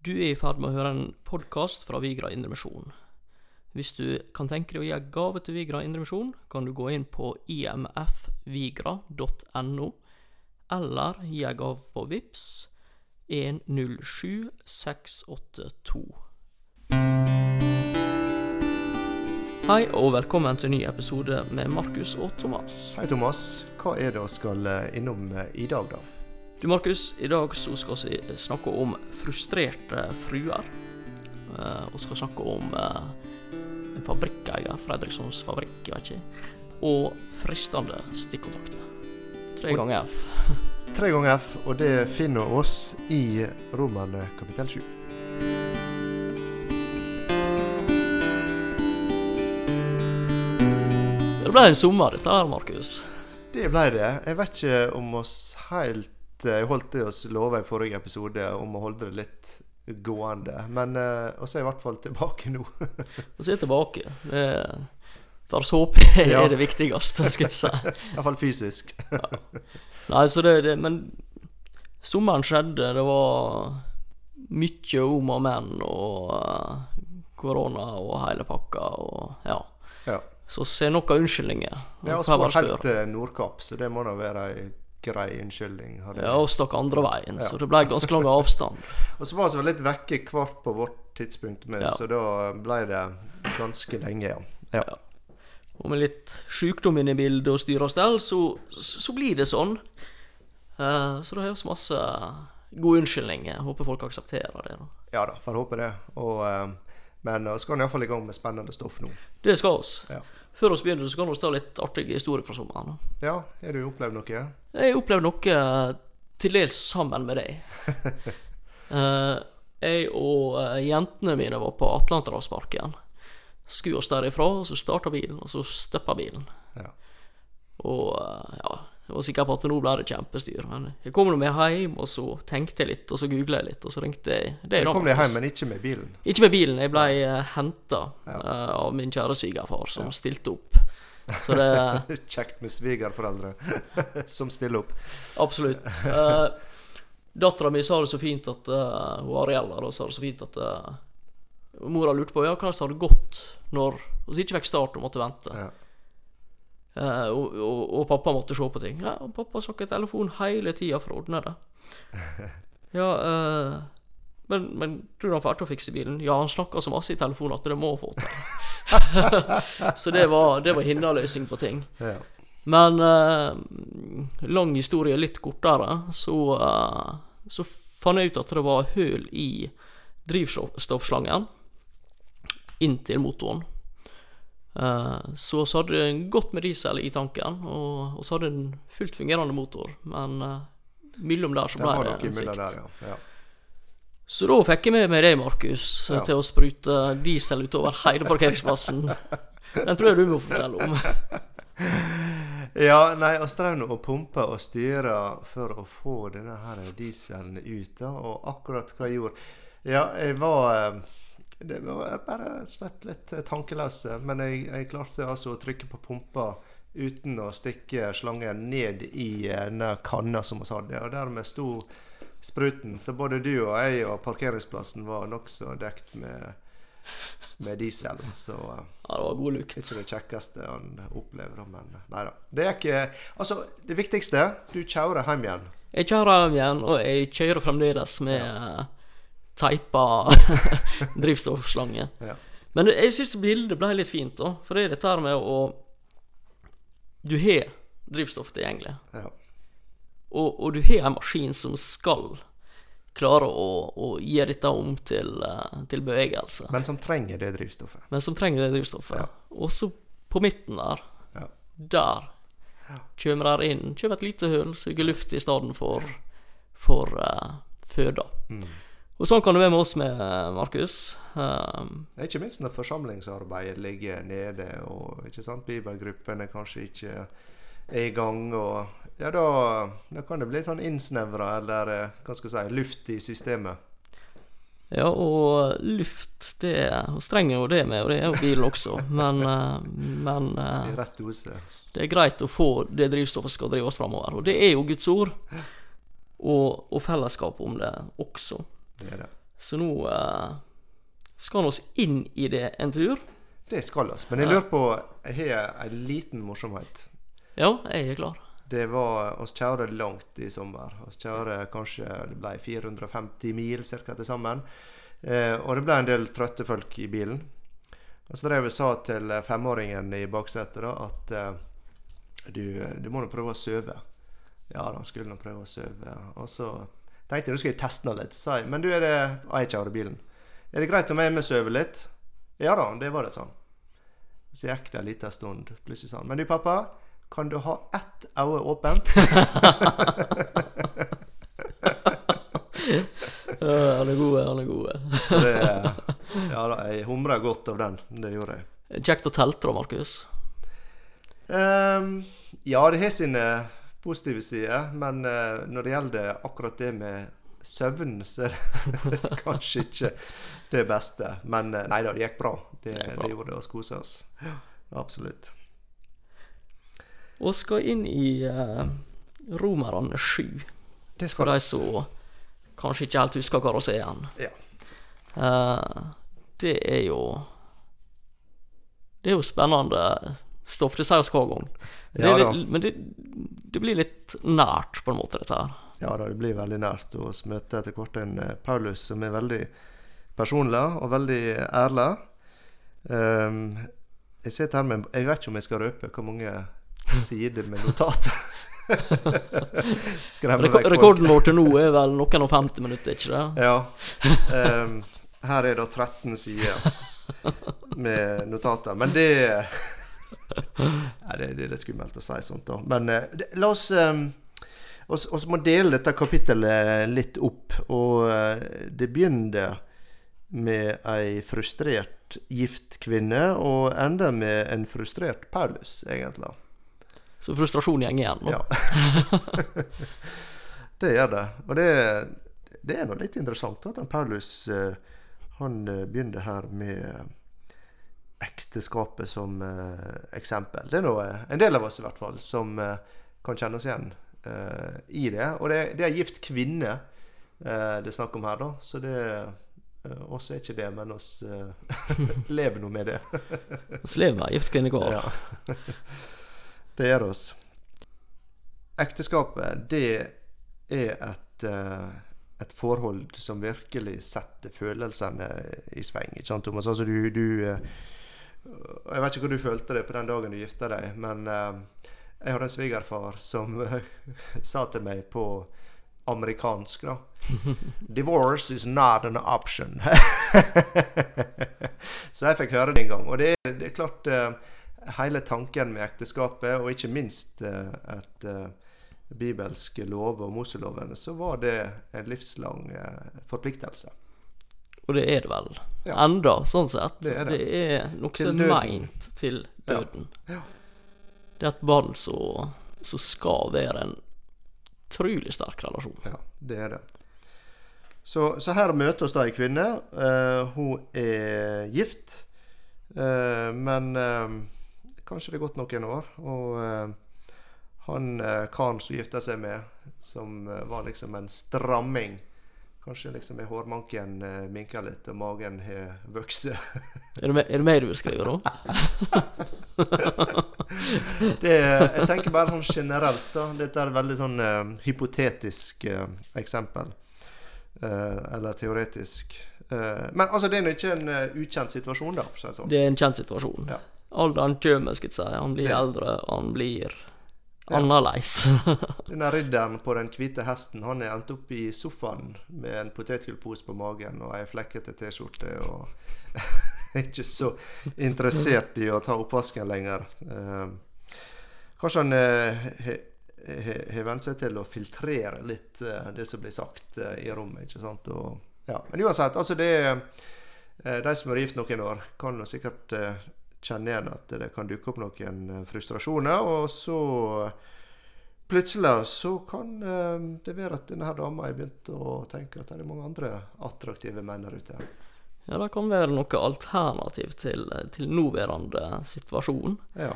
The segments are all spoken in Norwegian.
Du er i ferd med å høre en podkast fra Vigra Indremisjon. Hvis du kan tenke deg å gi en gave til Vigra Indremisjon, kan du gå inn på imfvigra.no, eller gi en gave på VIPS 107682. Hei og velkommen til en ny episode med Markus og Thomas. Hei, Thomas. Hva er det vi skal eh, innom eh, i dag, da? Du Markus, i dag så skal vi snakke om frustrerte fruer. Uh, og skal snakke om uh, en fabrikkeier, Fredrikssons fabrikk, jeg vet ikke. Og fristende stikkontakter. Tre ganger F. Tre ganger F, og det finner oss i Romerne kapittel 7. Det ble en sommer, dette her, Markus. Det ble det. Jeg vet ikke om oss helt Jeg holdt det oss lova i forrige episode om å holde det litt gående. Men uh, også er i hvert fall tilbake nå. Vi er tilbake. Det er, for oss håper jeg Ja. er det viktigste, skal jeg si. Iallfall fysisk. Nei, så det, det Men sommeren skjedde. Det var mye om og men og eh, korona og hele pakka og ja. Ja. Så se noen unnskyldninger. Er Hva altså var helt Nordkapp, så det må da være ei grei unnskyldning. Ja, og stakk andre veien, Ja. så det ble ganske lang avstand. Og så var vi litt vekke hvert på vårt tidspunkt, med, Ja. så da ble det ganske lenge, ja. ja. Ja. Og med litt sjukdom inne i bildet og styre og stell, så, så blir det sånn. Uh, så da har vi masse gode unnskyldninger. Håper folk aksepterer det. da. Ja da, får håpe det. Og, uh, men vi skal iallfall i gang med spennende stoff nå. Det skal oss. Ja. Før vi begynner, så kan vi ta litt artige historier fra sommeren. Ja, har du opplevd noe? Jeg har opplevd noe til dels sammen med deg. Eh, jeg og eh, jentene mine var på Atlanterhavsparken. Skulle oss derifra, så starta bilen, og så stoppa bilen. Ja. Og eh, ja, jeg var sikker på at nå ble det kjempestyr. Men jeg kom med hjem, og så tenkte jeg litt, og så googla jeg litt, og så ringte jeg det er Du da, kom deg hjem, men ikke med bilen. Ikke med bilen, jeg ble ja. henta av min kjære svigerfar, som stilte opp. Så det Kjekt med svigerforeldre som stiller opp. Absolutt. Uh, Dattera mi sa det så fint at uh, Hun Ariella da, sa det så fint at uh, Mora lurte på ja, hvordan det hadde gått når vi ikke fikk start og måtte vente. Ja. Eh, og, og, og pappa måtte se på ting. Ja, og pappa snakket telefon hele tida for å ordne det. Ja, uh, men, men tror du han får til å fikse bilen? Ja, han snakka så masse i telefonen at det må få til. så det var, det var hinderløsning på ting. Ja. Men uh, lang historie litt kortere, så, uh, så fant jeg ut at det var høl i drivstoffslangen inntil motoren. Eh, så vi hadde godt med diesel i tanken, og så hadde en fullt fungerende motor. Men uh, mellom der så ble det en svikt. der, ja. ja. Så da fikk jeg med meg deg, Markus, Ja. til å sprute diesel utover hele parkeringsplassen. Den tror jeg du må fortelle om. Ja, nei, vi drev nå og pumpa og styra for å få denne her dieselen ut, da. Og akkurat hva jeg gjorde Ja, jeg var eh, Det var bare slett litt tankeløse. Men jeg, jeg klarte altså å trykke på pumpa uten å stikke slangen ned i eh, denne kanna som vi hadde. Og dermed sto spruten. Så både du og jeg og parkeringsplassen var nokså dekt med, med diesel. Så eh, Ja, det var god lukt. ikke det kjekkeste han opplever, men nei da. Det ikke Altså, det viktigste Du kjører hjem igjen. Jeg kjører hjem igjen, og jeg kjører fremdeles med ja. Teipa drivstoffslange. Ja. Men jeg syns bildet ble litt fint, da. For det er dette her med å Du har drivstoff tilgjengelig, Ja. og, og du har en maskin som skal klare å, å gi dette om til, eh, til bevegelse, Men som trenger det drivstoffet. men som trenger det drivstoffet. Ja. Og så på midten der, Ja. der kommer der inn Kommer et lite hull, suger luft i stedet for, for uh, føda. Mm. Og sånn kan det være med oss med Markus. Um, er ikke minst når forsamlingsarbeidet ligger nede, og ikke sant, bibelgruppene kanskje ikke er i gang. og ja, da, da kan det bli sånn innsnevra, eller eh, hva skal jeg si, luft i systemet. ja, og luft, det Hun strenger jo det med, og det er jo bilen også. Men, eh, men eh, rett dose. det er greit å få det drivstoffet som skal drive oss framover. Og det er jo Guds ord. Og, og fellesskap om det også. Det er det. Så nå eh, skal vi oss inn i det en tur. Det skal oss. Men jeg lurer på Jeg har en liten morsomhet. Ja, jeg er klar. Det var oss kjøre langt i sommer. Oss kjøre kanskje det ble 450 mil cirka til sammen. Eh, og det ble en del trøtte folk i bilen. Og så drev jeg sa til femåringen i baksetet da at eh, du, du må nå prøve å sove. Ja han skulle nå prøve å sove. Og så tenkte jeg nå skal jeg teste noe litt. Så sa jeg men du, er det ah, jeg kjører bilen. Er det greit om jeg er med sover litt? Ja da, det var det sånn. Så gikk det en liten stund. Plutselig sa han men du pappa, kan du ha ett øye åpent? Han er god, han er god. Så det Ja da, jeg humra godt av den. Det gjorde jeg. Kjekt å telte da, Markus. Um, ja, det har sine positive sider, men eh, når det gjelder akkurat det med søvn, så er det kanskje ikke det beste. Men eh, nei da, det gikk bra. Det, Det det gjorde oss kose oss. Ja, absolutt. Og skal inn i uh, Romerne 7, Det for skal de som kanskje ikke helt husker karosseren. Ja. Eh, det er jo Det er jo spennende stoff. Det sier oss hver gang. Det Ja litt, men det, det blir litt nært, på en måte, dette her. Ja da, det blir veldig nært Og vi møter etter hvert en eh, Paulus som er veldig personlig og veldig ærlig. Um, jeg sitter her med Jeg vet ikke om jeg skal røpe hvor mange sider med notater. Skremmer vekk folk. rekorden vår til nå er vel noen og 50 minutter, ikke det? Ja. Um, her er det 13 sider med notater. Men det Nei, det, det er litt skummelt å si sånt, da. Men eh, det, la oss um, oss, oss må dele dette kapittelet litt opp. Og eh, det begynner med ei frustrert gift kvinne, og ender med en frustrert Paulus, egentlig. Så frustrasjon går igjen. nå. Ja. det gjør det. Og det, det er nå litt interessant at Paulus han begynner her med ekteskapet som eh, eksempel. Det er nå eh, en del av oss i hvert fall som eh, kan kjenne oss igjen eh, i det. Og det, det er gift kvinne det er snakk om her, da. Så det eh, oss er ikke det, men oss eh, lever nå med det. Vi lever gift kvinne går. Ja. det gjør oss. Ekteskapet, det er et, eh, et forhold som virkelig setter følelsene i sving. Ikke sant, Thomas? Altså, du, du Jeg vet ikke hvor du følte det på den dagen du gifta deg, men eh, jeg hadde en svigerfar som eh, sa til meg på amerikansk, da Divorce is not an option. Så jeg fikk høre det en gang. Og det, det er klart uh, hele tanken med ekteskapet, og ikke minst uh, et uh, bibelske lov og Moselovene, så var det en livslang forpliktelse. Og det er det vel. Ja. Enda, sånn sett. Det er det. er noe er døden. meint til døden. Ja. Det er et barn som som skal være en utrolig sterk relasjon. Ja, det er det. Så, så her møter oss da ei kvinne. Uh, hun er gift, uh, men uh, kanskje det er gått noen år. Og han karen som gifta seg med, som var liksom en stramming Kanskje liksom er hårmanken eh, minka litt, og magen har vokst. Er det, me- er det meg du vil skrive, da? Det, jeg tenker bare sånn generelt. da Dette er et veldig sånn uh, hypotetisk uh, eksempel. Uh, eller teoretisk. Men altså, det er ikke en ukjent situasjon, da. For å si det sånn. Det er en kjent situasjon. Ja. Alderen kommer, skal jeg si. Han blir Det- eldre, han blir. Annerledes. Denne ridderen på den hvite hesten Han er endt opp i sofaen med en potetgullpose på magen og ei flekkete T-skjorte. Og ikke så interessert i å ta oppvasken lenger. Eh, kanskje han eh, har he vent seg til å filtrere litt eh, det som blir sagt eh, i rommet. ikke sant? Og, ja. Men uansett, altså det eh, De som har gift noen år, kan jo sikkert eh, kjenne igjen at det kan dukke opp noen eh, frustrasjoner. Og så plutselig så kan eh, det være at denne dama har begynt å tenke at det er mange andre attraktive menn der ute. Ja, det kan være noe alternativ til, til nåværende situasjon. Ja.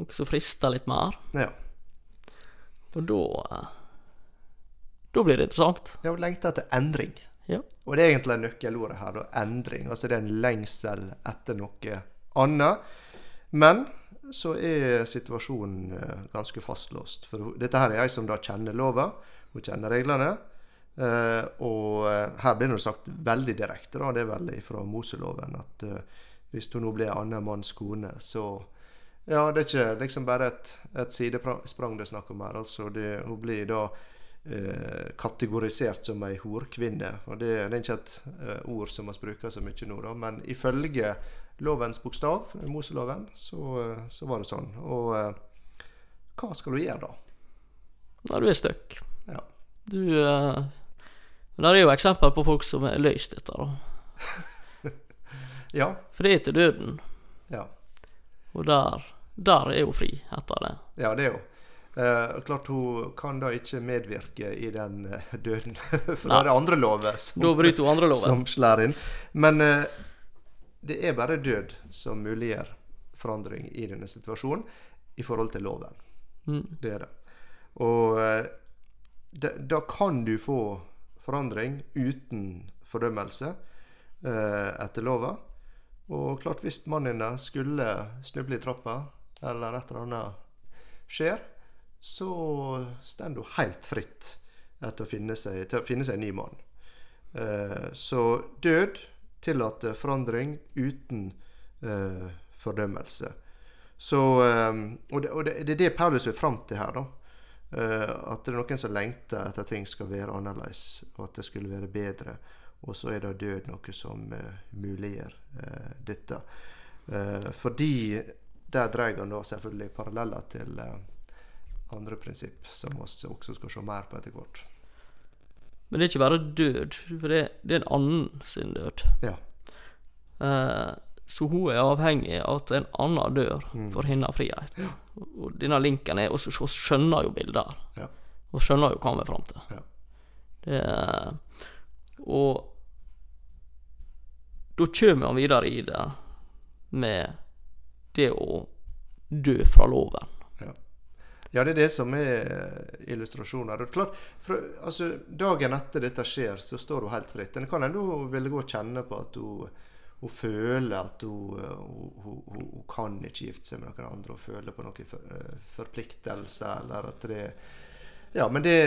Noe som frister litt mer. ja. Og da eh, Da blir det interessant. Jeg har lengter etter endring. Ja. Og det er egentlig nøkkelordet her, da, endring. Altså det er en lengsel etter noe annet. Men så er situasjonen eh, ganske fastlåst. For dette her er ei som da kjenner lova, hun kjenner reglene. Eh, og eh, her blir det sagt veldig direkte, da, det er vel fra Moseloven, at hvis hun nå blir annen manns kone, så Ja, det er ikke liksom bare et, et sidesprang det er snakk om her. altså det, Hun blir da eh, kategorisert som ei horkvinne. Og det, det er ikke et ord som vi bruker så mye nå, da, men ifølge lovens bokstav, Moseloven, så, eh, så var det sånn. Og eh, hva skal du gjøre da? Nei, du er stuck. Ja. Du uh, Men det er jo eksempel på folk som har løst dette, da. Ja. Er til døden, Ja, og der, der er hun fri etter det. ja det er jo. Eh, klart hun kan da ikke medvirke i den døden, for da er det andre lover som, hun som slår inn. Men eh, det er bare død som muliggjør forandring i denne situasjonen i forhold til loven. Mm. Det er det. Og eh, da, da kan du få forandring uten fordømmelse eh, etter lova. Og klart, hvis mannen din skulle snuble i trappa, eller et eller annet skjer, så står du helt fritt etter å finne seg, til å finne seg en ny mann. Eh, så død tillater forandring uten eh, fordømmelse. Så, eh, og det, og det, det er det Paulus vil fram til her, da. Eh, at det er noen som lengter etter ting skal være annerledes, og at det skulle være bedre. Og så er da død noe som uh, muliggjør eh, dette. Eh, fordi der dreier han da selvfølgelig paralleller til eh, andre prinsipp, som vi også skal se mer på etter hvert. Men det er ikke bare død, for det, det er en annen sin død. Ja. Eh, så hun er avhengig av at en annen dør Mm. for hennes frihet. Og denne linken er også så hun skjønner jo bilder. Ja. Hun skjønner jo hva han vil fram til. Ja. Det og da kommer han videre i det med det å dø fra loven. Ja, det er det som er illustrasjoner. Og klart, for, altså, dagen etter dette skjer, så står hun helt fritt. En kan ennå ville gå og kjenne på at hun, hun føler at hun, hun, hun, hun, hun kan ikke gifte seg med noen andre, og føler på noen for, forpliktelse, eller at det Ja, men det,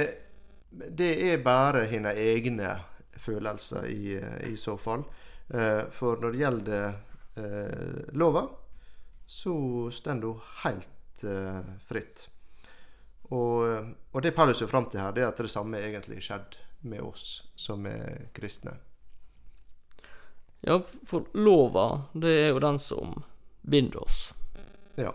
det er bare hennes egne følelser i, i så fall. Eh, For når det gjelder eh, lova, så står hun helt eh, fritt. Og, og det Paulus er fram til her, det er at det samme egentlig skjedde med oss som er kristne. Ja, for lova, det er jo den som binder oss. Ja.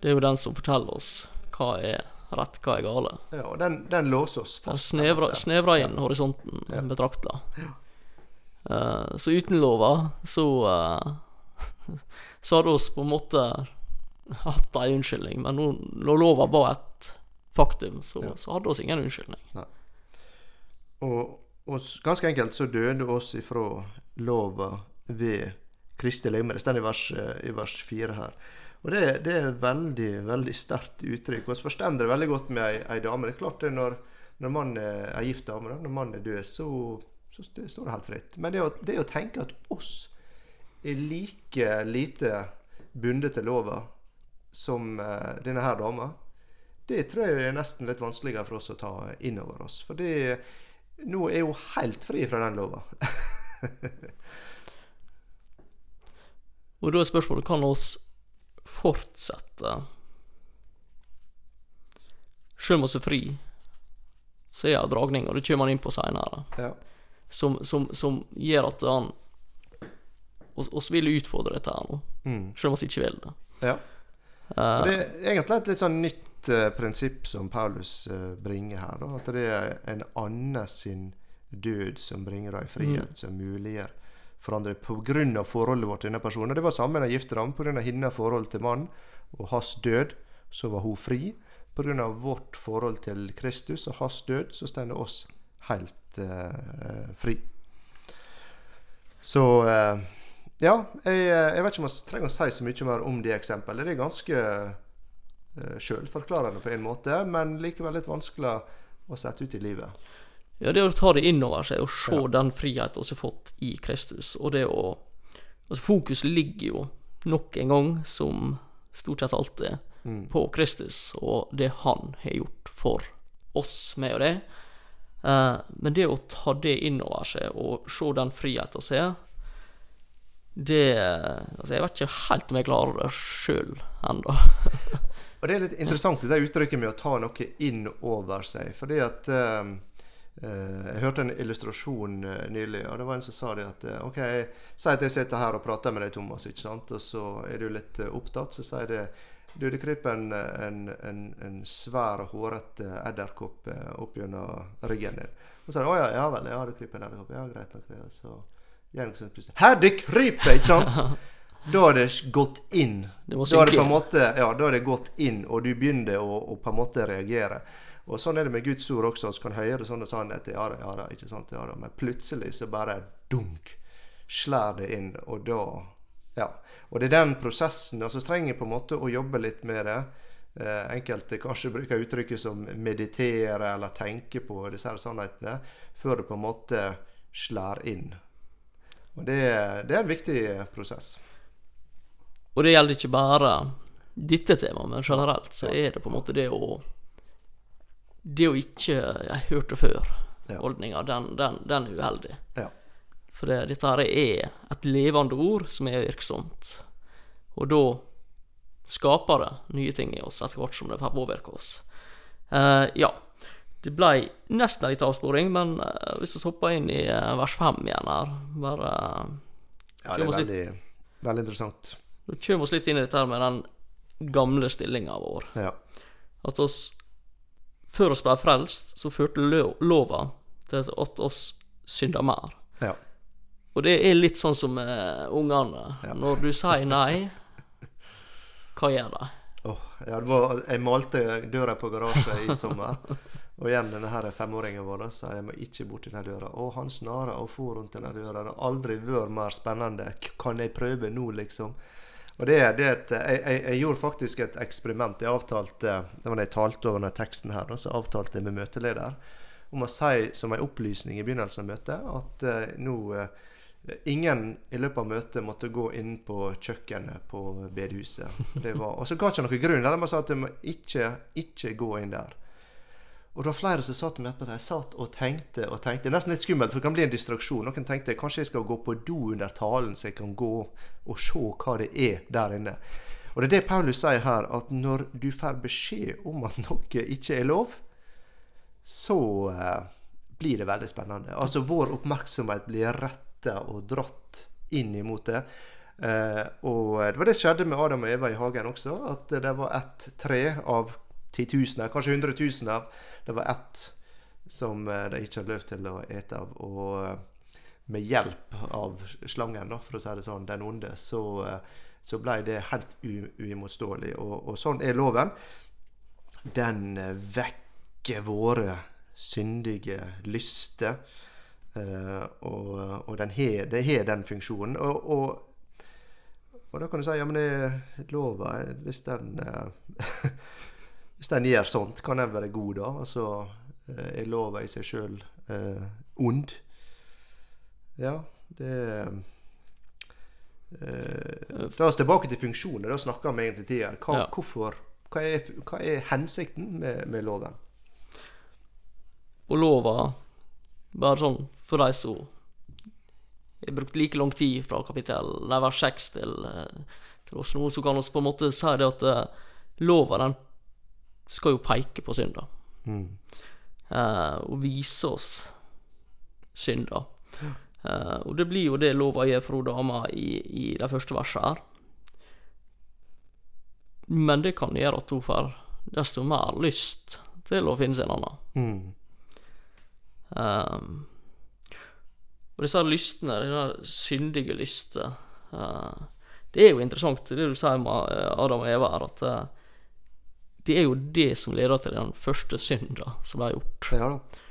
Det er jo den som forteller oss hva er rett, hva er gale. ja og den, den låser oss fast. der. snevrer inn horisonten Ja. betrakta. Ja. Uh, så uten lova, så uh, Så hadde oss på en måte hatt ei unnskyldning, men nå, når lova var et faktum, så, Ja. så hadde oss ingen unnskyldning. Og, og ganske enkelt så døde oss ifra lova ved Kristi legeme. Det står i vers, eh, i vers 4 her. Og det, det er et veldig veldig sterkt uttrykk. Vi forstår det veldig godt med ei, ei dame. Det er klart det når, når man er ei gift dame, når mannen er død, så, så det står det helt fritt. Men det å, det å tenke at oss er like lite bundet til lova som eh, denne her dama, det tror jeg er nesten litt vanskeligere for oss å ta inn over oss. For nå er hun helt fri fra den lova. Og da er spørsmålet kan oss fortsette Selv om vi er fri, så er det dragning, og det kommer han inn på seinere, Ja. som, som, som gjør at han oss, oss vil utfordre dette her nå, Mm. selv om vi ikke vil det. ja. Og det er egentlig et litt sånn nytt uh, prinsipp som Paulus uh, bringer her. Da, at det er en annen sin død som bringer deg frihet, som muliggjør forandring pga. forholdet vårt til denne personen. Det var samme med gifte Pga. hennes forhold til mannen og hans død, så var hun fri. Pga. vårt forhold til Kristus og hans død, så står oss helt eh, fri. Så ja, jeg, jeg vet ikke om jeg trenger å si så mye mer om de eksempelet. Det er ganske uh, sjølforklarende på en måte, men likevel litt vanskelig å sette ut i livet. Ja, det å ta det inn over seg og se Ja. den friheten vi har fått i Kristus, og det å Altså, fokus ligger jo nok en gang, som stort sett alltid, på Kristus og det han har gjort for oss med og det. Uh, men det å ta det inn over seg og se den friheten vi har, det Altså, jeg vet ikke helt om jeg klarer det sjøl ennå. Og det er litt interessant det uttrykket med å ta noe inn over seg. Fordi at eh, Jeg hørte en illustrasjon eh, nylig, og det var en som sa det at eh, OK, si at jeg sitter her og prater med deg, Thomas, ikke sant? og så er du litt opptatt, så sier det du, det kryper en, en, en, en svær, hårete edderkopp opp gjennom ryggen din. Og så sier du å ja, ja vel, ja, det kryper en edderkopp. Ja, greit nok. det. Så gjør noe. Her, det kryper! Ikke sant? Da har det gått inn. Det Da har det på en måte, ja, da har det gått inn, og du begynner å, å på en måte reagere. Og Sånn er det med Guds ord også. Vi kan høre sånne sannheter. Ja da, ja da, ikke sant, ja da. Men plutselig så bare dunk, slår det inn. Og da Ja. Og det er den prosessen. altså trenger på en måte å jobbe litt med det. Eh, enkelte kanskje bruker uttrykket som meditere eller tenke på disse sannhetene før det på en måte slår inn. Og det, det er en viktig prosess. Og det gjelder ikke bare dette temaet, men generelt så er det på en måte det å Det å ikke 'jeg hørte før'-holdninga, den, den, den er uheldig. Ja. For det, dette her er et levende ord som er virksomt. Og da skaper det nye ting i oss etter hvert som det får påvirke oss. Uh, ja. Det ble nesten en litt avsporing, men uh, hvis vi hopper inn i uh, vers 5 igjen her bare Ja, det er veldig, veldig interessant. Nå kommer vi litt inn i dette her med den gamle stillinga vår. Ja. At oss før oss ble frelst, så førte lo- lova til at oss synda mer. ja. Og det er litt sånn som med ungene. Når du sier nei, hva gjør de? Åh, ja, var, jeg malte døra på garasjen i sommer. Og igjen denne her femåringen vår sa jeg må ikke bort denne døra. Og han snara og for rundt denne døra. Det har aldri vært mer spennende. Kan jeg prøve nå, liksom? Og det, det er et, jeg, jeg, jeg gjorde faktisk et eksperiment. Jeg avtalte det var da jeg talte over denne teksten her, så avtalte jeg med møteleder om å si som en opplysning i begynnelsen av møtet at uh, nå uh, Ingen i løpet av møtet måtte gå inn på kjøkkenet på bedehuset. Det var, og så ga ikke noen grunn. De bare sa at de må ikke, ikke gå inn der. Og det var flere som satt med etterpå. De satt og tenkte og tenkte. Det er nesten litt skummelt, for det kan bli en distraksjon. Noen tenkte kanskje jeg skal gå på do under talen, så jeg kan gå og se hva det er der inne. Og det er det Paulus sier her, at når du får beskjed om at noe ikke er lov, så eh, blir det veldig spennende. Altså vår oppmerksomhet blir retta og dratt inn imot det. Eh, og det var det skjedde med Adam og Eva i hagen også. At det var ett tre av titusener, kanskje hundretusener. Det var ett som eh, de ikke hadde lov til å ete av. Og eh, med hjelp av slangen, for å si det sånn, den onde, så, eh, så ble det helt uimotståelig. Og, og sånn er loven. Den vekker våre syndige lyster. Og, og den har, den funksjonen. Og, og, og da kan du si ja, men det lova Hvis den eh, Hvis den gjør sånt, kan den være god, da? Altså, eh, er lova i seg sjøl eh, ond? Ja, det eh, oss er tilbake til funksjoner. Da snakker vi egentlig tidligere. Hva, Ja. hvorfor, hva, er, hva er hensikten med, med loven? Og lova, bare sånn for de som har brukt like lang tid fra kapittel nei, vers 6 til, eh, til oss nå, så kan vi på en måte si det at eh, lova den skal jo peke på synda. Uh, og vise oss synda. Uh, og det blir jo det lova gjør for hun dama i, i de første verset her. Men det kan gjøre at hun får desto mer lyst til å finne seg en annen. Mm. Um, og disse lystene, denne syndige lyster uh, Det er jo interessant, det du sier med eh, Adam og Eva her, at det er jo det som leder til den første synda som ble gjort. Ja da.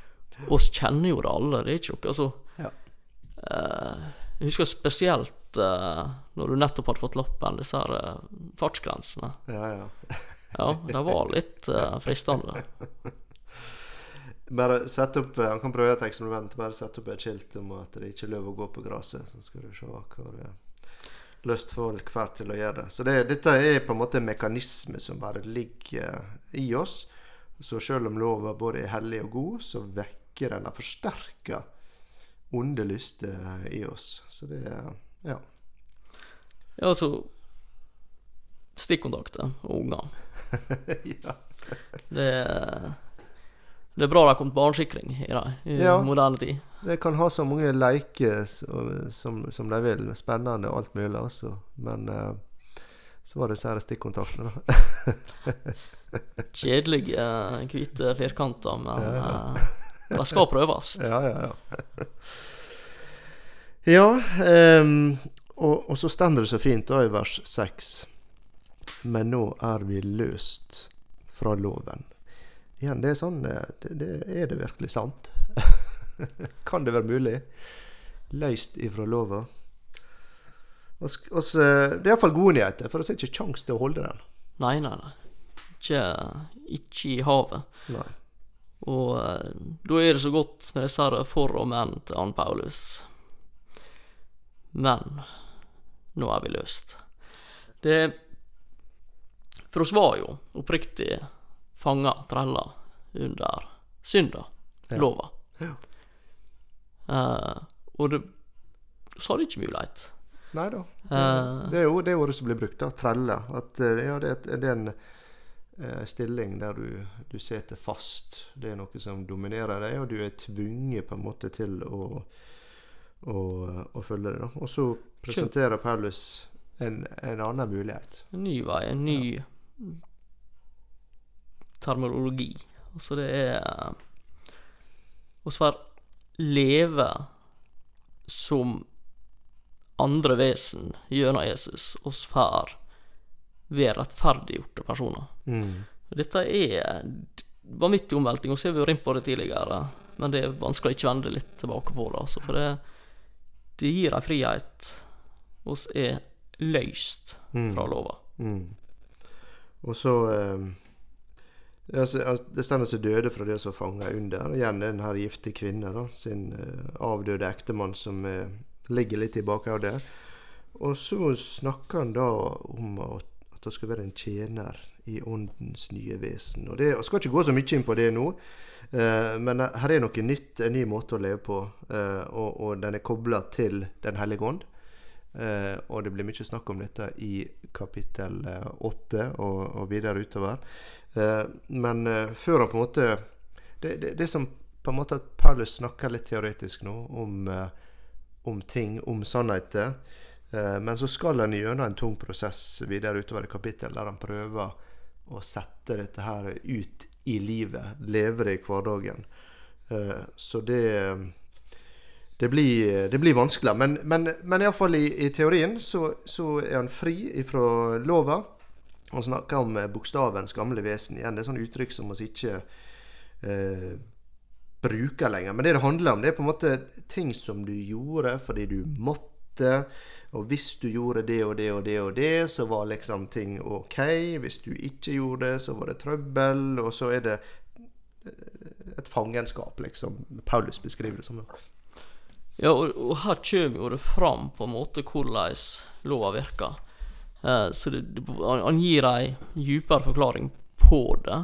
Oss kjenner jo det alle, det er ikke noe altså Ja. eh, Jeg husker spesielt eh, når du nettopp hadde fått lappen, disse her eh, fartsgrensene. Ja, ja. Ja, det var litt eh, fristende. Bare sett opp Han kan prøve et eksperiment. Bare sette opp et skilt om at det ikke er lov å gå på gresset. Så skal du se hva du lyst folk får til å gjøre det. Så det, dette er på en måte en mekanisme som bare ligger i oss. Så selv om lova både er hellig og god, så vekker den og forsterker onde lyster i oss. Så det Ja. Ja, altså Stikkontakter og unger. ja. Det det er bra det har kommet barnesikring i det i Ja. moderne tid. De kan ha så mange leker som, som de vil. Spennende og alt mulig, altså. Men uh, så var det disse stikkontaktene, da. Kjedelige eh, hvite firkanter, men Ja, ja. eh, det skal prøves. Ja, ja, ja. ja um, og, og så stender det så fint da i vers 6. Men nå er vi løst fra loven. Igjen, det er sånn eh, det, det Er det virkelig sant? kan det være mulig? Løst ifra lova? Oss, oss, det er iallfall gode nyheter, for vi har ikke kjangs til å holde den. Nei, nei, nei. Ikke, ikke i havet. Nei. Og eh, da er det så godt med disse for og men til Ann Paulus. Men nå er vi løst. Det For oss var jo oppriktig fanga, trella, under synda, Ja. lova. Ja. Uh, og det så det ikke mulighet. Nei da. Uh, Det er jo det ordet som blir brukt, da. Trelle. At eh, ja, det, er en uh, stilling der du, du sitter fast. Det er noe som dominerer deg, og du er tvunget på en måte til å, å, å følge det. da. Og så presenterer Paulus en, en annen mulighet. En ny vei, en ny terminologi. Altså det er Å svære leve som andre vesen gjennom Jesus, oss får være rettferdiggjorte personer. Mm. Dette er vanvittig omvelting, og så har vi vært inne på det tidligere, men det er vanskelig å ikke vende litt tilbake på det. Altså, for det, det gir en frihet. oss er løst fra lova. Mm. Og så eh, Det stender seg døde fra det som var fanga under. Igjen den her gifte kvinne, da, sin eh, avdøde ektemann som eh, ligger litt i bakhodet. Og så snakker han da om at, han skal være en tjener i åndens nye vesen. Og det, Jeg skal ikke gå så mye inn på det nå, eh, men her er noe nytt, en ny måte å leve på. Og, og den er kobla til Den hellige ånd. Uh, og det blir mye snakk om dette i kapittel eh, åtte og, og videre utover. Eh, men eh, før han på en måte det, det, det som på en måte at Paulus snakker litt teoretisk nå om, om ting, om sannheter. Men så skal han gjennom en tung prosess videre utover i kapittel, der han prøver å sette dette her ut i livet. Leve det i hverdagen. Så det det blir, det blir vanskelig. Men, men, men iallfall i, i teorien så, så er han fri ifra lova. Han snakker om eh, bokstavens gamle vesen igjen. Det er sånn uttrykk som vi ikke eh, bruker lenger. Men det det handler om, det er på en måte ting som du gjorde fordi du måtte. Og hvis du gjorde det og det og det og det, så var liksom ting ok. Hvis du ikke gjorde det, så var det trøbbel. Og så er det eh, et fangenskap, liksom. Paulus beskriver det som. det. Ja, og, og her kommer jo det fram på en måte hvordan lova virker. Eh, så det, det, han, gir ei djupere forklaring på det.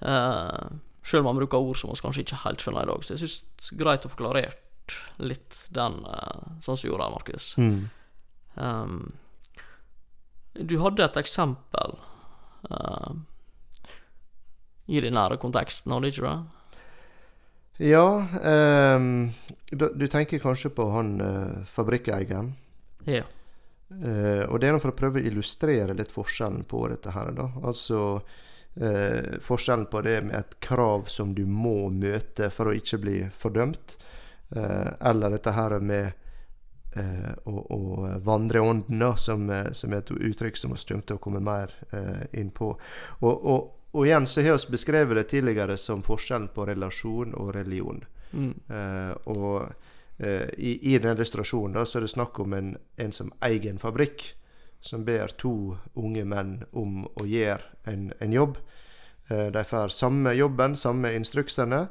Eh, selv om han bruker ord som vi kanskje ikke helt skjønner i dag. Så jeg syns det er greit å få klarert litt den, eh, sånn som du gjorde her, Markus. Um, du hadde et eksempel uh, i den nære konteksten, hadde du ikke det? Ja, da, du tenker kanskje på han uh, fabrikkeieren. Ja. Eh, og det er for å prøve å illustrere litt forskjellen på dette her. da. Altså eh, forskjellen på det med et krav som du må møte for å ikke bli fordømt, eh, eller dette her med eh, å, å vandre i ånden, da, som, eh, som er et uttrykk som vi kommer til å komme mer eh, inn på. Og, og, og igjen så har vi beskrevet det tidligere som forskjellen på relasjon og religion. Mm. Eh, og eh, i, i den illustrasjonen da, så er det snakk om en, en som eier en fabrikk, som ber to unge menn om å gjøre en, en jobb. Eh, de får samme jobben, samme instruksene,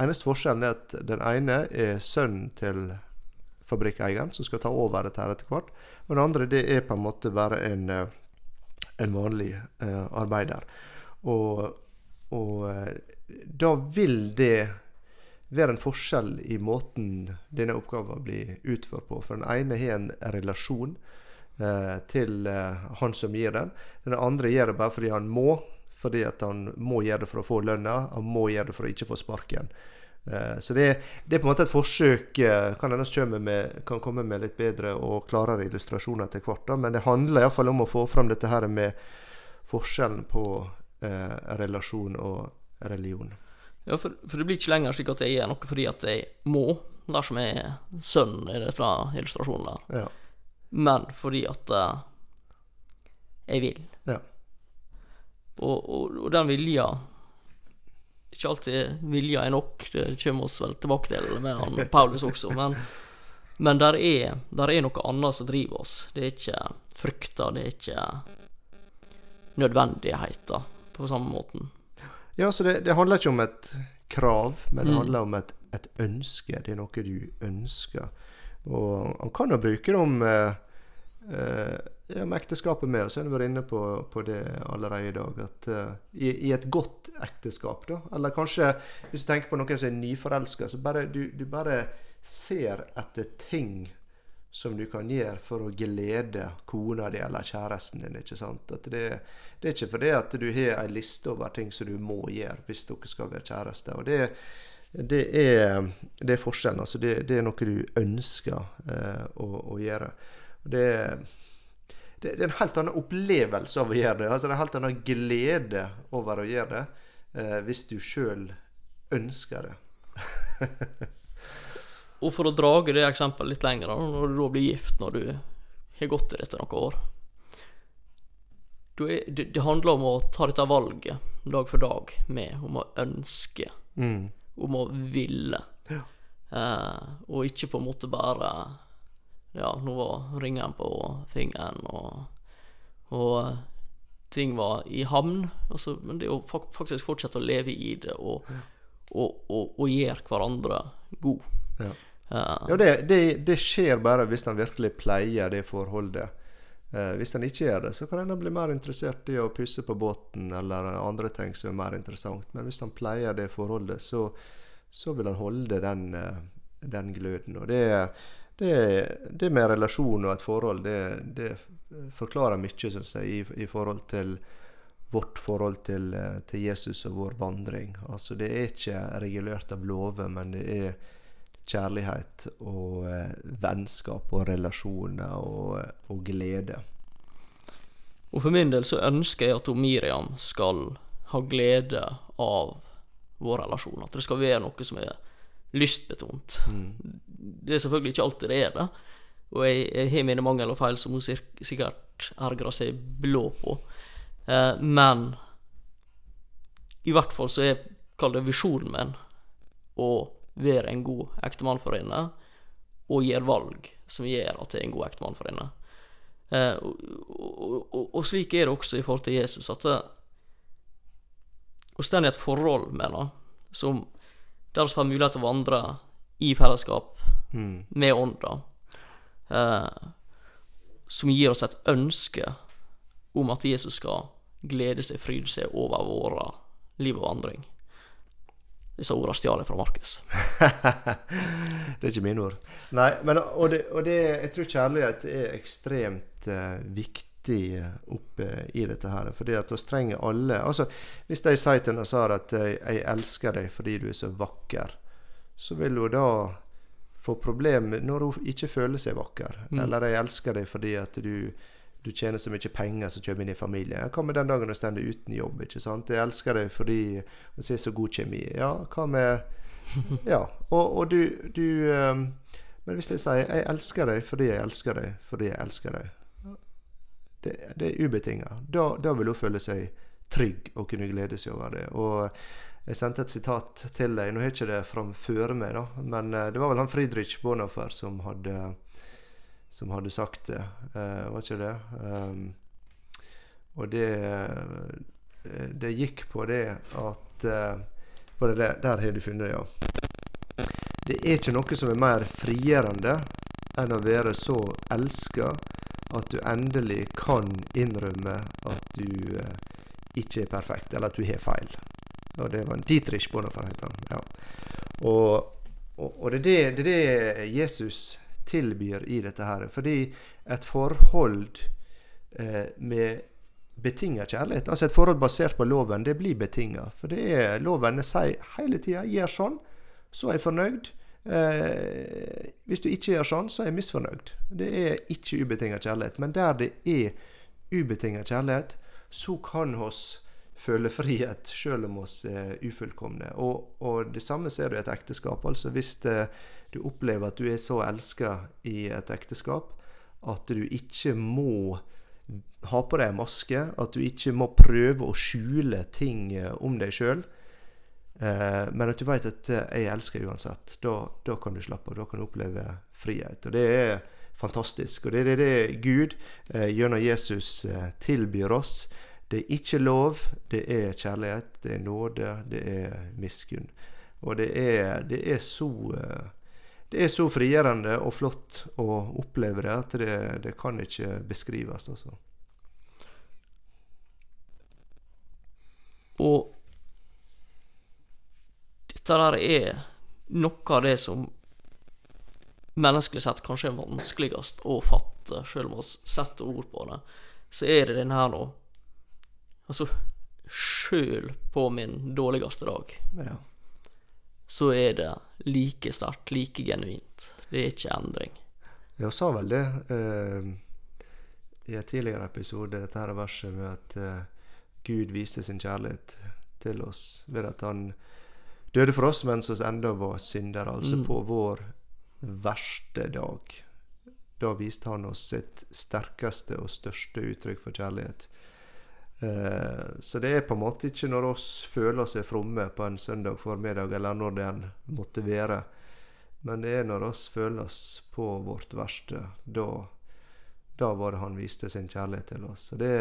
Eneste forskjellen er at den ene er sønnen til fabrikkeieren, som skal ta over dette her etter hvert. Og den andre det er på en måte bare en, en vanlig eh, arbeider. Og, og eh, da vil det være en forskjell i måten denne oppgaven blir utført på. For den ene har en relasjon eh, til eh, han som gir den. Den andre gjør det bare fordi han må. Fordi at han må gjøre det for å få lønna. Han må gjøre det for å ikke få sparken. Eh, så det, det, er på en måte et forsøk eh, kan hende med, kan komme med litt bedre og klarere illustrasjoner etter hvert. Men det handler iallfall om å få fram dette her med forskjellen på eh, relasjon og religion. Ja, for, for, det blir ikke lenger slik at jeg gjør noe fordi at jeg må, dersom jeg er sønn i det fra illustrasjonen der. Ja. Men fordi at uh, jeg vil. Ja. Og, og, og den vilja ikke alltid vilja er nok, det kommer oss vel tilbake til med han Paulus også. Men, men der, er, der er noe annet som driver oss. Det er ikke frykta, det er ikke nødvendigheter på samme måten. Ja, så det, det handler ikke om et krav, men det mm. handler om et, et, ønske. Det er noe du ønsker. Og han kan jo bruke det om eh, eh, ekteskapet med og så har vært inne på, på, det allerede i dag. At eh, i, i, et godt ekteskap, da, eller kanskje hvis du tenker på noen som er nyforelska, så bare du, du, bare ser etter ting som du kan gjøre for å glede kona di eller kjæresten din. ikke sant? Det, det er ikke fordi at du har ei liste over ting som du må gjøre hvis dere skal være kjærester. og det det er, det er forskjellen. altså det, er noe du ønsker eh, å, å, gjøre. Det, det, er en helt annen opplevelse av å gjøre det. Altså Det er en helt annen glede over å gjøre det eh, hvis du sjøl ønsker det. og for å drage det eksempelet litt lenger, når du da blir gift når du har gått i dette noen år det, det, handler om å ta dette valget dag for dag med, om å ønske, mm. om å ville. Ja. Eh, og ikke på en måte bare ja, nå var ringen på fingeren, og, og ting var i havn. Altså, men det å faktisk fortsette å leve i det og, ja. og, og, og gjøre hverandre god. Ja, ja det, det, det, skjer bare hvis en virkelig pleier det forholdet. Eh, hvis en ikke gjør det, så kan en bli mer interessert i å pusse på båten eller andre ting som er mer interessant. Men hvis en pleier det forholdet, så, så vil en holde den, uh, den gløden. Og det det, det, med relasjon og et forhold, det, det forklarer mye, syns jeg, i, i, forhold til vårt forhold til, til, Jesus og vår vandring. Altså, det er ikke regulert av lover, men det er kjærlighet og eh, vennskap og relasjoner og, og, glede. Og For min del så ønsker jeg at Miriam skal ha glede av vår relasjon. At det skal være noe som er lystbetont. Mm. Det er selvfølgelig ikke alltid det er det. Og jeg, jeg har mine mangler og feil som hun sikkert ergrer seg blå på. Eh, men i hvert fall så er kall det visjonen min å være en god ektemann for henne, og gjøre valg som gjør at jeg er en god ektemann for henne. Eh, og, og, og, og, slik er det også i forhold til Jesus, at det, står stå i et forhold med henne som der vi får mulighet til å vandre i fellesskap mm. med Ånda, eh, som gir oss et ønske om at Jesus skal glede seg, fryde seg over våre liv og vandring. Disse ordene stjal jeg fra Markus. det er ikke mine ord. Nei, men, og, det, og det, jeg tror kjærlighet er ekstremt uh, viktig oppe i dette her. Fordi at vi trenger alle Altså, hvis de sier til Nazar at jeg, 'jeg elsker deg fordi du er så vakker', så vil hun da få problemer når hun ikke føler seg vakker. Mm. Eller 'jeg elsker deg fordi at du, du tjener så mye penger som kommer inn i familien'. Hva med den dagen du står uten jobb? ikke sant? 'Jeg elsker deg fordi du ser så god kjemi'. Ja, hva med Ja. Og, og du, du um, Men hvis jeg sier 'jeg elsker deg fordi jeg elsker deg fordi jeg elsker deg', det, det er ubetinga. Da, da, vil hun føle seg trygg og kunne glede seg over det. Og jeg sendte et sitat til deg. Nå har jeg ikke det framfor meg, da, men eh, det var vel han Friedrich Bonhoeffer som hadde, som hadde sagt det. Uh, var ikke det? Um, og det, det gikk på det at uh, det der, der har du funnet ja. Det er ikke noe som er mer frigjørende enn å være så elska at du endelig kan innrømme at du eh, ikke er perfekt, eller at du har feil. Og det var en Dietrich Bonhoeffer, heter han. Ja. Og, og, og det, er det, det er det Jesus tilbyr i dette her. Fordi et forhold eh, med betinga kjærlighet, altså et forhold basert på loven, det blir betinga. For det er loven sier hele tida 'gjør sånn', så er jeg fornøyd. Eh, hvis du ikke gjør sånn, så er jeg misfornøyd. Det er ikke ubetinga kjærlighet. Men der det er ubetinga kjærlighet, så kan oss føle frihet selv om oss er ufullkomne. Og, og det samme ser du i et ekteskap. Altså hvis det, du opplever at du er så elska i et ekteskap at du ikke må ha på deg maske, at du ikke må prøve å skjule ting eh, om deg sjøl, eh, men at du veit at eh, 'jeg elsker uansett', da, da, kan du slappe av. Da kan du oppleve frihet. Og det er fantastisk. Og det er det Gud gjennom Jesus tilbyr oss. Det er ikke lov, det er kjærlighet, det er nåde, det er miskunn. Og det er, det er så det er så frigjørende og flott å oppleve det at det, det kan ikke beskrives. Også. Og dette der er noe av det som menneskelig sett kanskje er vanskeligst å fatte, selv om vi setter ord på det. Så er det den her nå Altså, sjøl på min dårligste dag, Ja. Så er det like sterkt, like genuint. Det er ikke endring. Jeg sa vel det eh, i en tidligere episode, dette her verset med at eh, Gud viste sin kjærlighet til oss ved at han døde for oss mens vi enda var syndere, altså Mm. på vår verste dag. Da viste han oss sitt sterkeste og største uttrykk for kjærlighet. Eh, så det er på en måte ikke når oss føler er fromme på en søndag formiddag, eller når det enn måtte være. Men det er når oss føler oss på vårt verste. Da, da var det han viste sin kjærlighet til oss. Så det,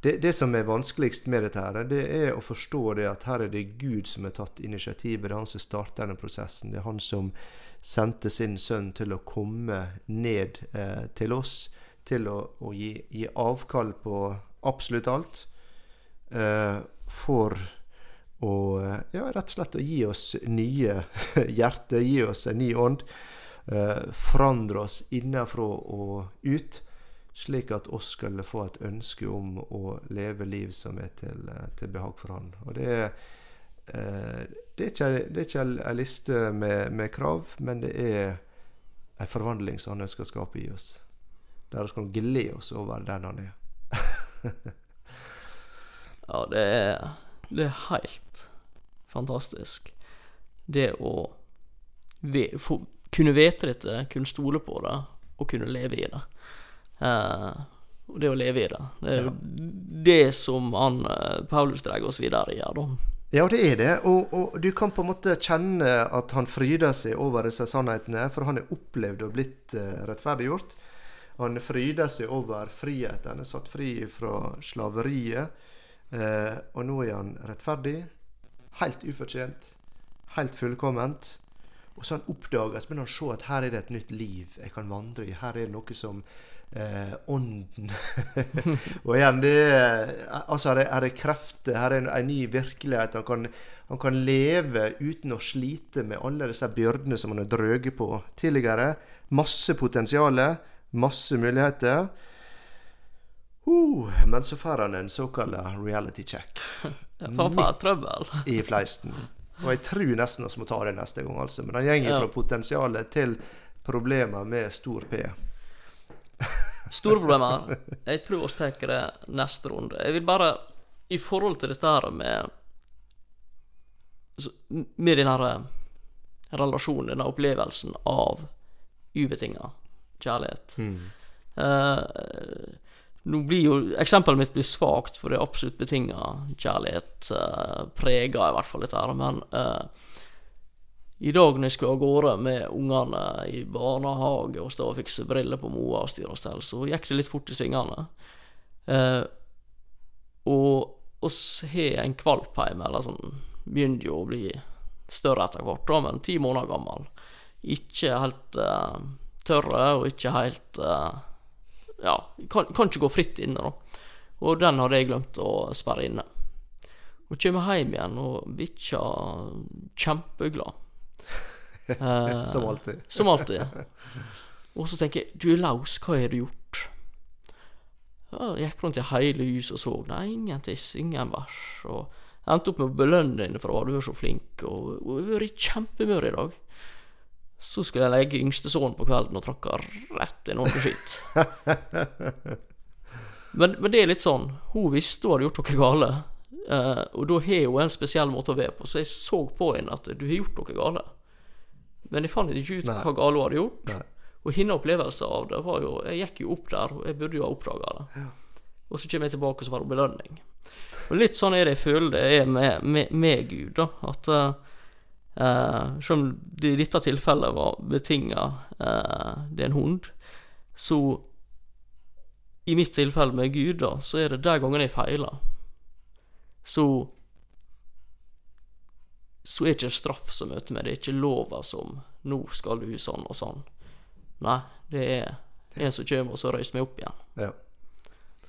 det, det som er vanskeligst med dette, her, det er å forstå det at her er det Gud som har tatt initiativet. Det er han som starter denne prosessen. Det er han som sendte sin sønn til å komme ned eh, til oss. Til å, å gi, gi avkall på absolutt alt. Eh, for å eh, ja, rett og slett å gi oss nye hjerter, gi oss en ny ånd. Eh, forandre oss innenfra og ut, slik at oss skulle få et ønske om å leve liv som er til, til behag for Han. Og det er, det er ikke, det er ikke ei liste med, med krav, men det er en forvandling som Han ønsker å skape i oss. Der vi kan glede oss over den Han er. Ja, det er, det er helt fantastisk. Det å ve få, kunne vite dette, kunne stole på det, og kunne leve i det. Uh, det å leve i det, det er jo det som han, eh, Paulus drar oss videre i da. Ja, det er det. Og, og du kan på en måte kjenne at han fryder seg over disse sannhetene, for han er opplevd og blitt uh, rettferdiggjort. Han fryder seg over friheten. Han er satt fri fra slaveriet. eh, og nå er han rettferdig. Helt ufortjent. Helt fullkomment. Og så han oppdager, så han å se at her er det et nytt liv jeg kan vandre i. Her er det noe som eh, Ånden Og igjen, det er, altså, her er, her er krefter, her er en, en ny virkelighet. Han kan, han kan leve uten å slite med alle disse byrdene som han har drøget på tidligere. Masse potensial, masse muligheter. Uh, men så får han en såkalt reality check For i fleisten. Og jeg tror nesten vi må ta det neste gang, altså. Men han gjenger Ja. fra potensialet til problemer med stor P. Store problemer. Jeg tror vi tar det neste runde. Jeg vil bare, i forhold til dette her med Med den her eh, relasjonen, denne opplevelsen av ubetinga kjærlighet. Eh, nå blir jo Eksempelet mitt blir svakt, for det er absolutt betinga kjærlighet. Uh, Prega i hvert fall dette her. Men uh, i dag når jeg skulle av gårde med ungene i barnehage og stå og fikse briller på Moa og styre og stell, så gikk det litt fort i svingene. Uh, og oss har en kvalp hjemme, eller sånn begynner jo å bli større etter hvert, da, men ti måneder gammel. Ikke helt eh, tørre, og ikke helt eh, Ja, kan, kan ikke gå fritt inne, da. Og den hadde jeg glemt å sperre inne. Og kommer hjem igjen, og bikkja kjempeglad. Eh, Som alltid. som alltid. Og så tenker jeg, du er laus, hva har du gjort? Jeg gikk rundt i hele huset og så, nei, ingen tiss, ingen bæsj. Og jeg endte opp med å belønne henne for å ha vært så flink, og hun har vært kjempemør i dag. Så skulle jeg legge yngstesønnen på kvelden og tråkka rett i noe skitt. Men, men det er litt sånn, hun visste hun hadde gjort noe gale, eh, og da har hun en spesiell måte å være på, så jeg så på henne at du har gjort noe gale. Men jeg fant ikke ut Nei. hva gale hun hadde gjort. Nei. Og hennes opplevelse av det var jo Jeg gikk jo opp der, og jeg burde jo ha oppdaga det. Og så kommer jeg tilbake, og så var det belønning. Og litt sånn er det jeg føler det er med, med, med Gud, da. At eh, selv om det i dette tilfellet var betinga eh, det er en hund, så i mitt tilfelle med Gud, da, så er det de gangene jeg feiler, så så er ikke straff som møter meg, det er ikke lova som 'nå skal du sånn og sånn'. Nei, det er en som kommer og så røyser meg opp igjen. Ja.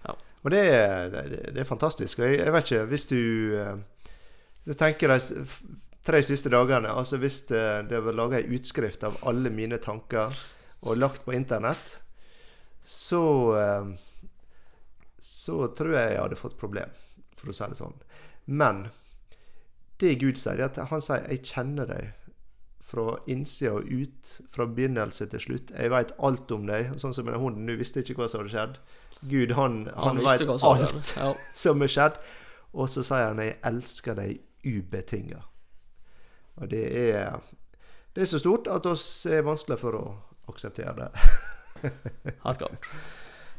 Ja. Og det er, det, det er fantastisk. Og jeg, jeg vet ikke, hvis du eh, Jeg tenker de s- f- tre siste dagene Altså hvis det, det var laga ei utskrift av alle mine tanker og lagt på internett, så eh, Så tror jeg jeg hadde fått problem, for å si det sånn. Men det Gud sier, er at han sier 'Jeg kjenner deg' fra innsida og ut, fra begynnelse til slutt. Jeg veit alt om deg. Sånn som med den hunden, du visste ikke hva som hadde skjedd. Gud, han, han, Han som alt. Ja. som er skjedd. Og så sier han 'Jeg elsker deg ubetinga'. Og det er Det er så stort at oss er vanskelig for å akseptere det. Klart.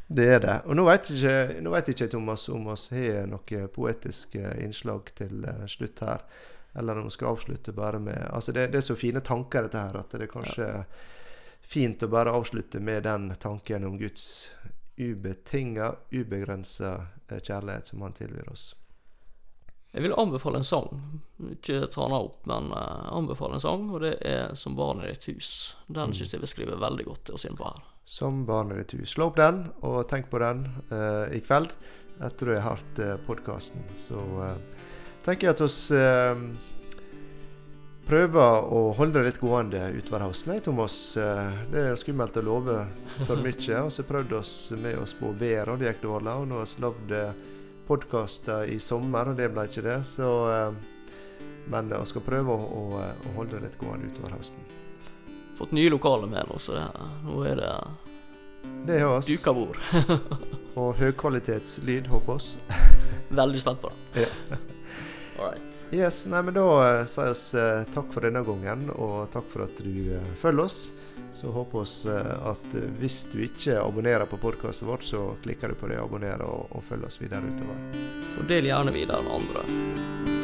Det er det. Og nå vet ikke, nå vet ikke Thomas om oss har noe poetisk eh, innslag til eh, slutt her. Eller om vi skal avslutte bare med Altså, det, det er så fine tanker, dette her, at det er kanskje fint å bare avslutte med den tanken om Guds ubetinga, ubegrensa eh, kjærlighet som han tilbyr oss. Jeg vil anbefale en sang. Ikke ta den opp, men uh, anbefale en sang, og det er 'Som barn i ditt hus'. Den syns jeg beskriver veldig godt det å på her. Som barnet ditt hus. Slå opp den, og tenk på den uh, i kveld etter du har hørt uh, podkasten. Så uh, tenker jeg at oss uh, prøver å holde det litt gående utover høsten. Thomas, eh, det er skummelt å love for mye. Og så prøvde oss med oss på været, og det gikk dårlig. Og nå har vi lagd podkaster i sommer, og det ble ikke det. Så eh, Men vi skal prøve å, å, å holde det litt gående utover høsten. Fått nye lokaler med også. så det, nå er det Det har oss. duka bord. Og høykvalitetslyd, håper oss. Veldig spent på det. Ja. All right. Yes, nei, men Da uh, sier vi uh, takk for denne gangen, og takk for at du følger oss. Så håper vi uh, at uh, hvis du ikke abonnerer på podkasten vårt, så klikker du på det, abonnerer og, og følger oss videre utover. Og del gjerne videre med andre.